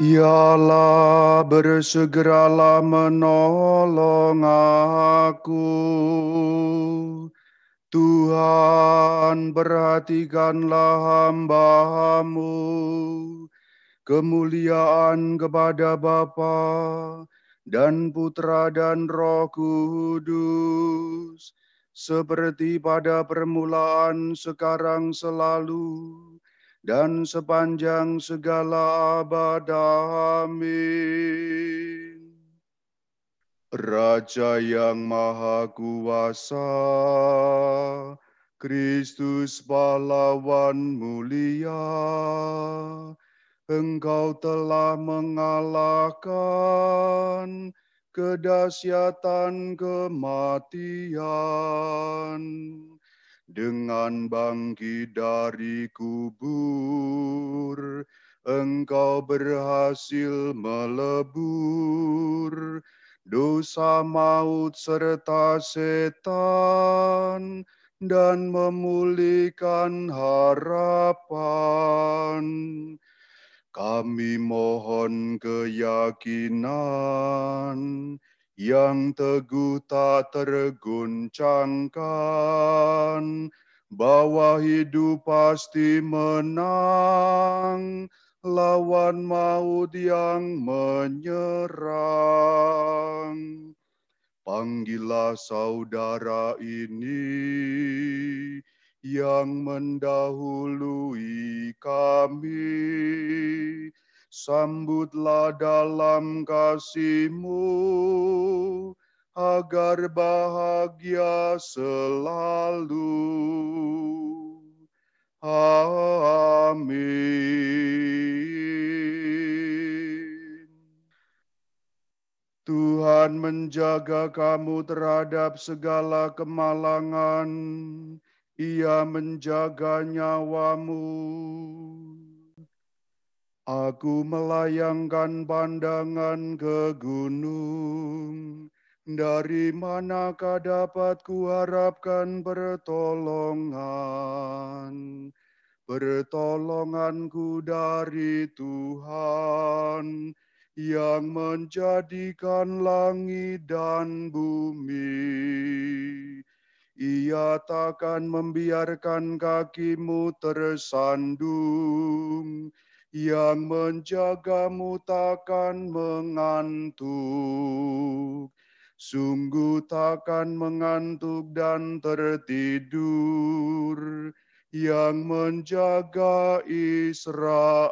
Ialah bersegeralah menolong aku. Tuhan perhatikanlah hambamu. Kemuliaan kepada Bapa dan Putra dan Roh Kudus. Seperti pada permulaan, sekarang, selalu, dan sepanjang segala abad. Amin. Raja yang Maha Kuasa, Kristus pahlawan mulia, Engkau telah mengalahkan kedahsyatan kematian dengan bangkit dari kubur, engkau berhasil melebur dosa maut serta setan dan memulihkan harapan. Kami mohon keyakinan yang teguh tak terguncangkan bahwa hidup pasti menang lawan maut yang menyerang. Panggillah saudara ini yang mendahului kami. Sambutlah dalam kasih-Mu agar bahagia selalu. Amin. Tuhan menjaga kamu terhadap segala kemalangan. Ia menjaga nyawamu. Aku melayangkan pandangan ke gunung. Dari manakah dapat kuharapkan pertolongan? Pertolonganku dari Tuhan yang menjadikan langit dan bumi. Ia takkan membiarkan kakimu tersandung, yang menjagamu takkan mengantuk. Sungguh takkan mengantuk dan tertidur yang menjaga Israel.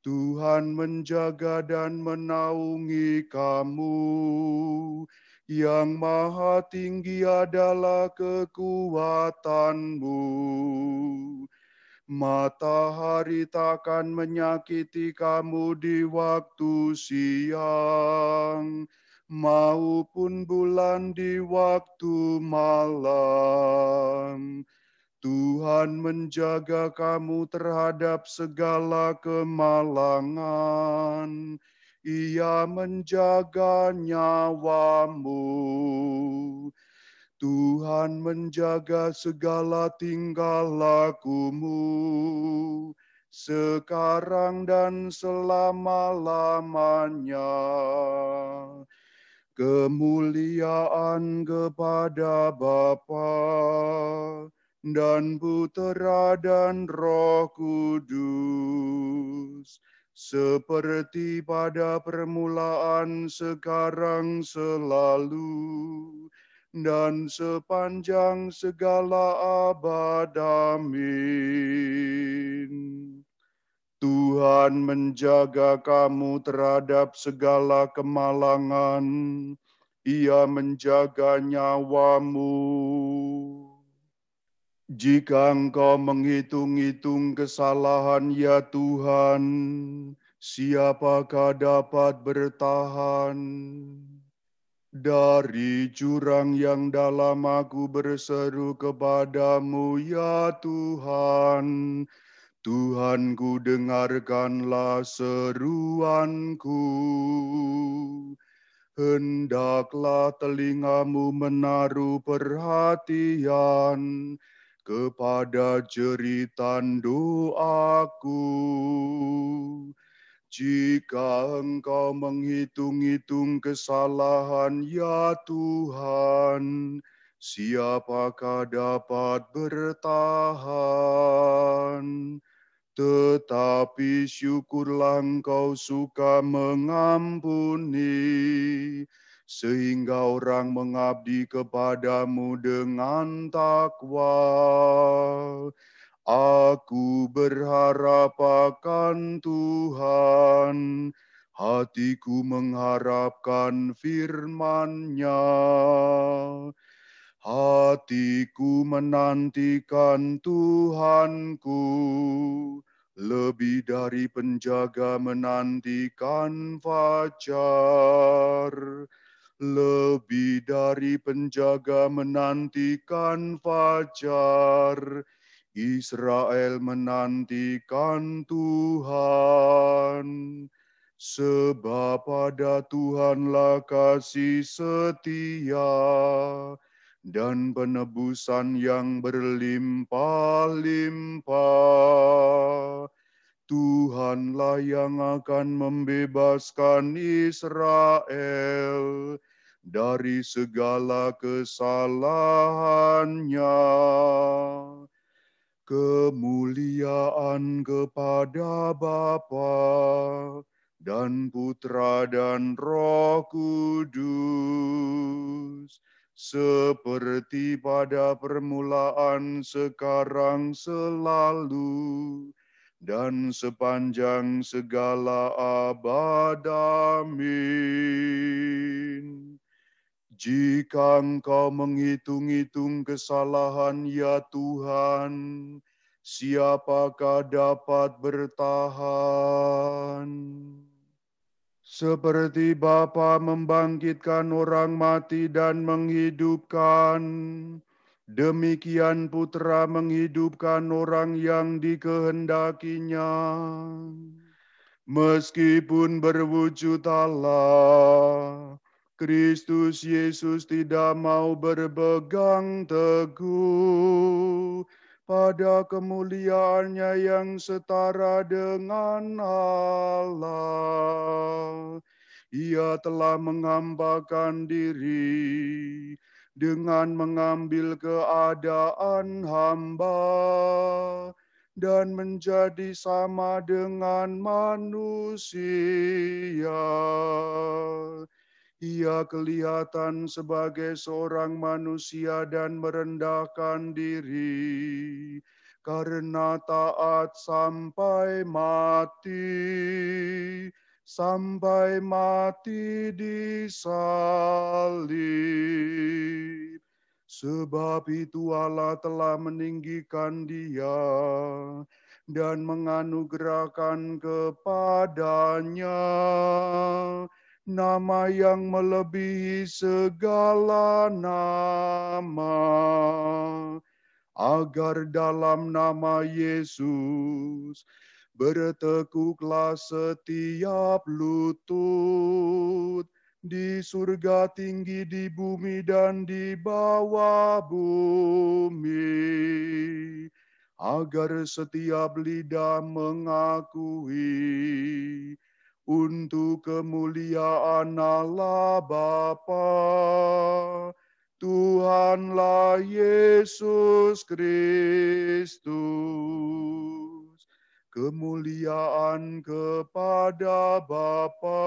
Tuhan menjaga dan menaungi kamu. Yang maha tinggi adalah kekuatanmu. Matahari takkan menyakiti kamu di waktu siang, maupun bulan di waktu malam. Tuhan menjaga kamu terhadap segala kemalangan. Ia menjaga nyawamu. Tuhan menjaga segala tingkah lakumu sekarang dan selama-lamanya. Kemuliaan kepada Bapa dan Putera dan Roh Kudus, seperti pada permulaan, sekarang, selalu, dan sepanjang segala abad. Amin. Tuhan menjaga kamu terhadap segala kemalangan. Ia menjaga nyawamu. Jika engkau menghitung-hitung kesalahan, ya Tuhan, siapakah dapat bertahan? Dari jurang yang dalam aku berseru kepadamu, ya Tuhan. Tuhanku dengarkanlah seruanku. Hendaklah telingamu menaruh perhatian kepada jeritan doaku. Jika engkau menghitung-hitung kesalahan ya Tuhan, siapakah dapat bertahan? Tetapi syukurlah engkau suka mengampuni, sehingga orang mengabdi kepadamu dengan takwa. Aku berharap akan Tuhan, hatiku mengharapkan firman-Nya. Hatiku menantikan Tuhanku, lebih dari penjaga menantikan fajar. Lebih dari penjaga menantikan fajar, Israel menantikan Tuhan. Sebab pada Tuhanlah kasih setia dan penebusan yang berlimpah-limpah. Tuhanlah yang akan membebaskan Israel dari segala kesalahannya. Kemuliaan kepada Bapa dan Putra dan Roh Kudus, seperti pada permulaan, sekarang, selalu, dan sepanjang segala abad. Amin. Jika engkau menghitung-hitung kesalahan ya Tuhan, siapakah dapat bertahan? Seperti Bapa membangkitkan orang mati dan menghidupkan, demikian Putra menghidupkan orang yang dikehendakinya. Meskipun berwujud Allah, Kristus Yesus tidak mau berpegang teguh pada kemuliaannya yang setara dengan Allah. Ia telah menghambakan diri dengan mengambil keadaan hamba dan menjadi sama dengan manusia ia kelihatan sebagai seorang manusia dan merendahkan diri karena taat sampai mati, sampai mati di salib. Sebab itu Allah telah meninggikan dia dan menganugerahkan kepadanya nama yang melebihi segala nama, agar dalam nama Yesus bertekuklah setiap lutut. Di surga tinggi, di bumi, dan di bawah bumi, agar setiap lidah mengakui untuk kemuliaan Allah Bapa, Tuhanlah Yesus Kristus. Kemuliaan kepada Bapa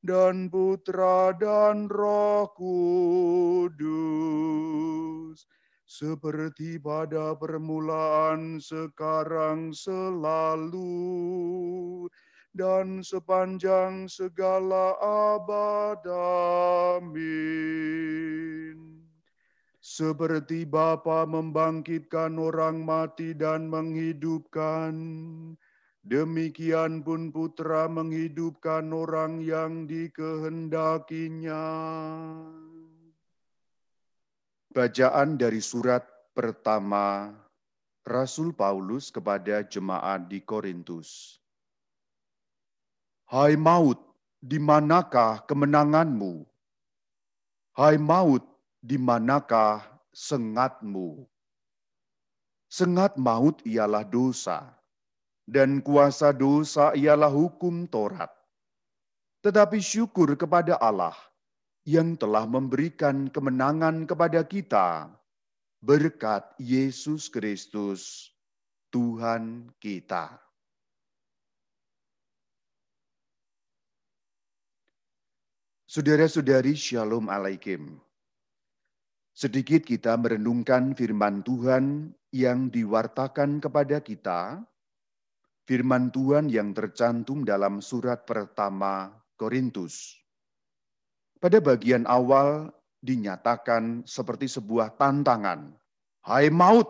dan Putra dan Roh Kudus, seperti pada permulaan, sekarang, selalu, dan sepanjang segala abad. Amin. Seperti Bapa membangkitkan orang mati dan menghidupkan, demikian pun Putra menghidupkan orang yang dikehendakinya. Bacaan dari surat pertama Rasul Paulus kepada jemaat di Korintus. Hai maut, di manakah kemenanganmu? Hai maut, di manakah sengatmu? Sengat maut ialah dosa, dan kuasa dosa ialah hukum Taurat. Tetapi syukur kepada Allah yang telah memberikan kemenangan kepada kita berkat Yesus Kristus, Tuhan kita. Saudara-saudari, Shalom Alaikum. Sedikit kita merenungkan firman Tuhan yang diwartakan kepada kita, firman Tuhan yang tercantum dalam surat pertama Korintus. Pada bagian awal dinyatakan seperti sebuah tantangan. Hai maut,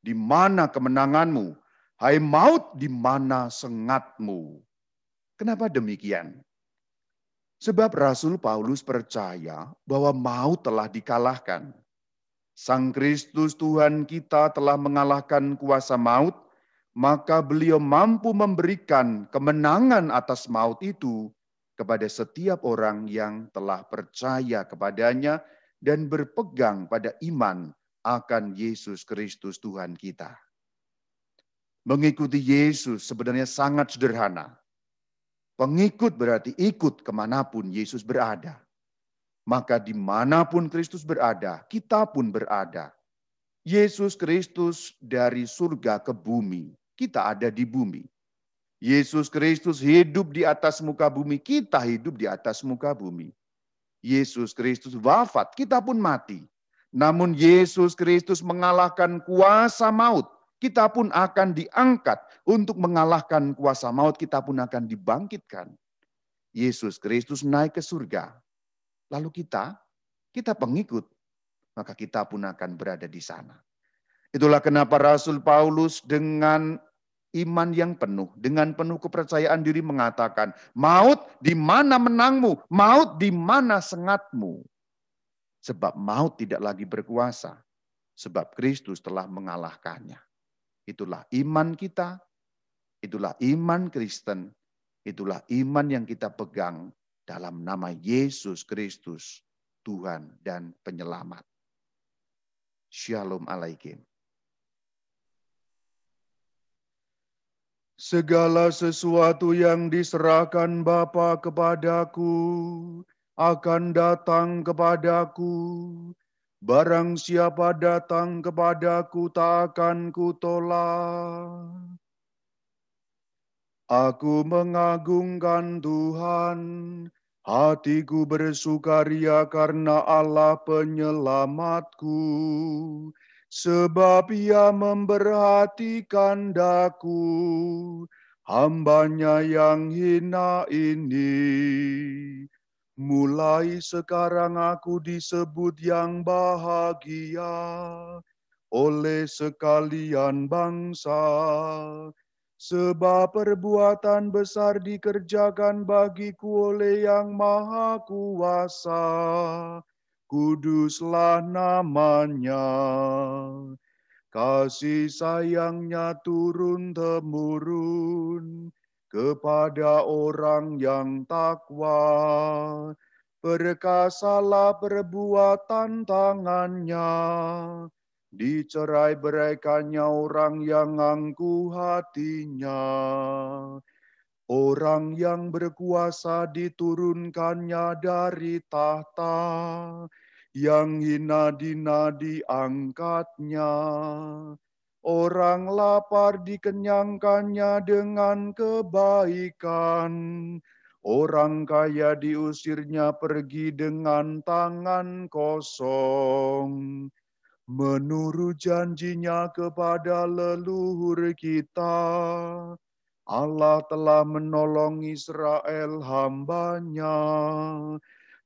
di mana kemenanganmu? Hai maut, di mana sengatmu? Kenapa demikian? Sebab Rasul Paulus percaya bahwa maut telah dikalahkan. Sang Kristus Tuhan kita telah mengalahkan kuasa maut, maka beliau mampu memberikan kemenangan atas maut itu kepada setiap orang yang telah percaya kepadanya dan berpegang pada iman akan Yesus Kristus Tuhan kita. Mengikuti Yesus sebenarnya sangat sederhana Pengikut berarti ikut ke mana pun Yesus berada. Maka di mana pun Kristus berada, kita pun berada. Yesus Kristus dari surga ke bumi, kita ada di bumi. Yesus Kristus hidup di atas muka bumi, kita hidup di atas muka bumi. Yesus Kristus wafat, kita pun mati. Namun Yesus Kristus mengalahkan kuasa maut kita pun akan diangkat untuk mengalahkan kuasa maut, kita pun akan dibangkitkan. Yesus Kristus naik ke surga. Lalu kita, kita pengikut, maka kita pun akan berada di sana. Itulah kenapa Rasul Paulus dengan iman yang penuh, dengan penuh kepercayaan diri mengatakan, maut di mana menangmu, maut di mana sengatmu. Sebab maut tidak lagi berkuasa, sebab Kristus telah mengalahkannya. Itulah iman kita, itulah iman Kristen, itulah iman yang kita pegang dalam nama Yesus Kristus, Tuhan dan Penyelamat. Shalom Alaikum. Segala sesuatu yang diserahkan Bapa kepadaku akan datang kepadaku Barang siapa datang kepadaku tak akan kutolak. Aku mengagungkan Tuhan, hatiku bersukaria karena Allah penyelamatku. Sebab ia memperhatikan daku, hambanya yang hina ini. Mulai sekarang aku disebut yang bahagia oleh sekalian bangsa. Sebab perbuatan besar dikerjakan bagiku oleh yang maha kuasa. Kuduslah namanya. Kasih sayangnya turun-temurun kepada orang yang takwa. Perkasalah perbuatan tangannya, dicerai beraikannya orang yang angkuh hatinya. Orang yang berkuasa diturunkannya dari tahta, yang hina dina diangkatnya Orang lapar dikenyangkannya dengan kebaikan. Orang kaya diusirnya pergi dengan tangan kosong. Menurut janjinya kepada leluhur kita, Allah telah menolong Israel hambanya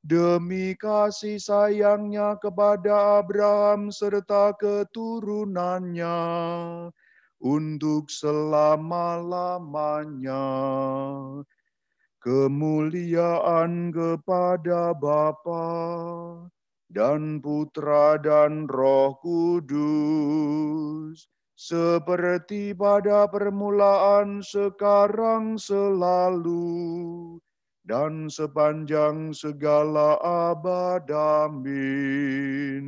demi kasih sayangnya kepada Abraham serta keturunannya untuk selama-lamanya. Kemuliaan kepada Bapa dan Putra dan Roh Kudus, seperti pada permulaan, sekarang, selalu, dan sepanjang segala abad. Amin.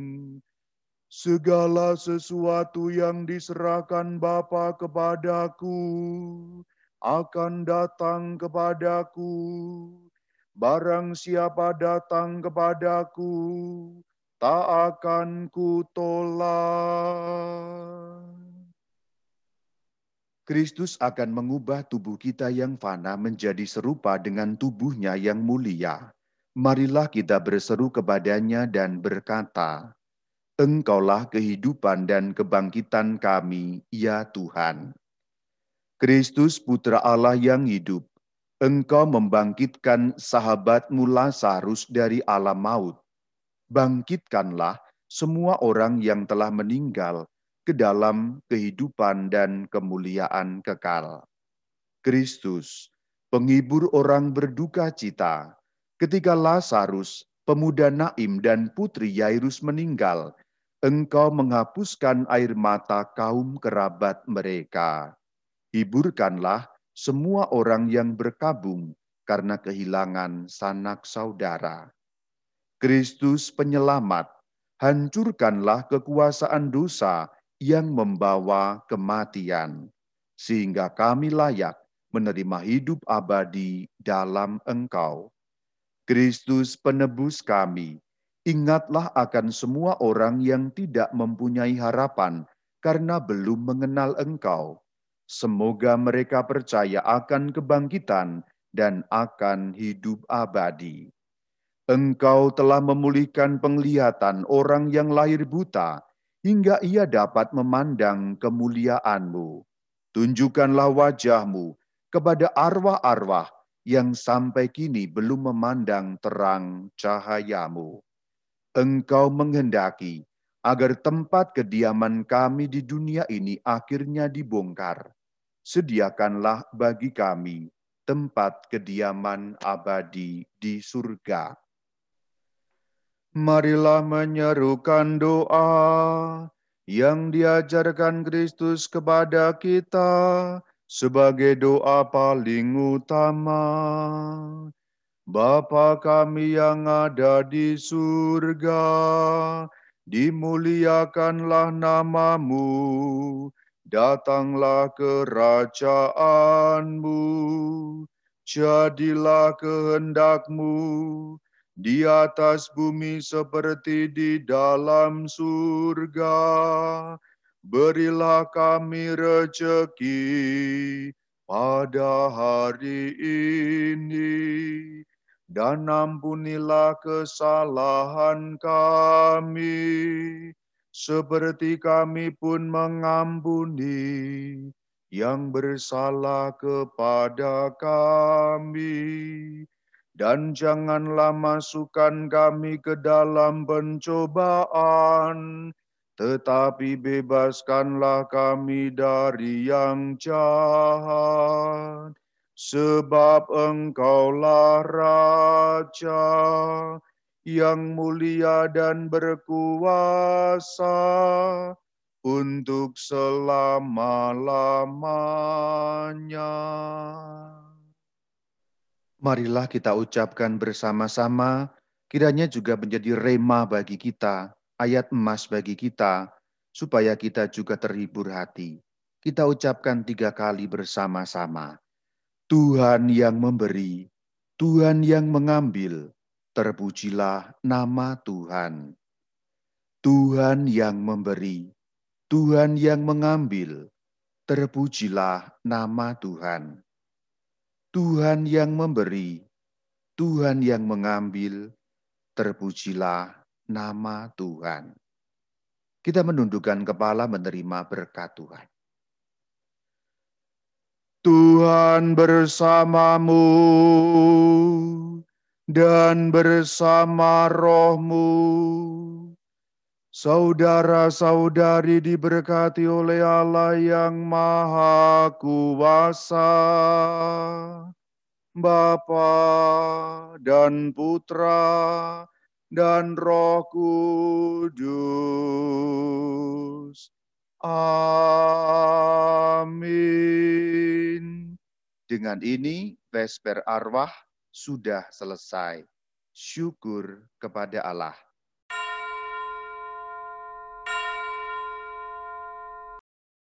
Segala sesuatu yang diserahkan Bapa kepadaku akan datang kepadaku. Barang siapa datang kepadaku, tak akan kutolak. Kristus akan mengubah tubuh kita yang fana menjadi serupa dengan tubuhnya yang mulia. Marilah kita berseru kepadanya dan berkata, Engkaulah kehidupan dan kebangkitan kami, ya Tuhan. Kristus Putra Allah yang hidup, Engkau membangkitkan sahabatmu Lazarus dari alam maut. Bangkitkanlah semua orang yang telah meninggal ke dalam kehidupan dan kemuliaan kekal. Kristus, penghibur orang berduka cita, ketika Lazarus, pemuda Naim dan putri Yairus meninggal, Engkau menghapuskan air mata kaum kerabat mereka. Hiburkanlah semua orang yang berkabung karena kehilangan sanak saudara. Kristus penyelamat, hancurkanlah kekuasaan dosa yang membawa kematian, sehingga kami layak menerima hidup abadi dalam Engkau. Kristus penebus kami, Ingatlah akan semua orang yang tidak mempunyai harapan karena belum mengenal Engkau. Semoga mereka percaya akan kebangkitan dan akan hidup abadi. Engkau telah memulihkan penglihatan orang yang lahir buta, hingga ia dapat memandang kemuliaan-Mu. Tunjukkanlah wajah-Mu kepada arwah-arwah yang sampai kini belum memandang terang cahayamu. Engkau menghendaki agar tempat kediaman kami di dunia ini akhirnya dibongkar. Sediakanlah bagi kami tempat kediaman abadi di surga. Marilah menyerukan doa yang diajarkan Kristus kepada kita sebagai doa paling utama. Bapa kami yang ada di surga, dimuliakanlah namamu, datanglah kerajaanmu, jadilah kehendakmu di atas bumi seperti di dalam surga. Berilah kami rejeki pada hari ini dan ampunilah kesalahan kami, seperti kami pun mengampuni yang bersalah kepada kami. Dan janganlah masukkan kami ke dalam pencobaan, tetapi bebaskanlah kami dari yang jahat Sebab engkaulah Raja yang mulia dan berkuasa untuk selama-lamanya. Marilah kita ucapkan bersama-sama, kiranya juga menjadi rema bagi kita, ayat emas bagi kita, supaya kita juga terhibur hati. Kita ucapkan tiga kali bersama-sama. Tuhan yang memberi, Tuhan yang mengambil, terpujilah nama Tuhan. Tuhan yang memberi, Tuhan yang mengambil, terpujilah nama Tuhan. Tuhan yang memberi, Tuhan yang mengambil, terpujilah nama Tuhan. Kita menundukkan kepala menerima berkat Tuhan. Tuhan bersamamu dan bersama rohmu. Saudara-saudari diberkati oleh Allah yang Maha Kuasa, Bapa dan Putra dan Roh Kudus. Amin. Dengan ini, Vesper Arwah sudah selesai. Syukur kepada Allah.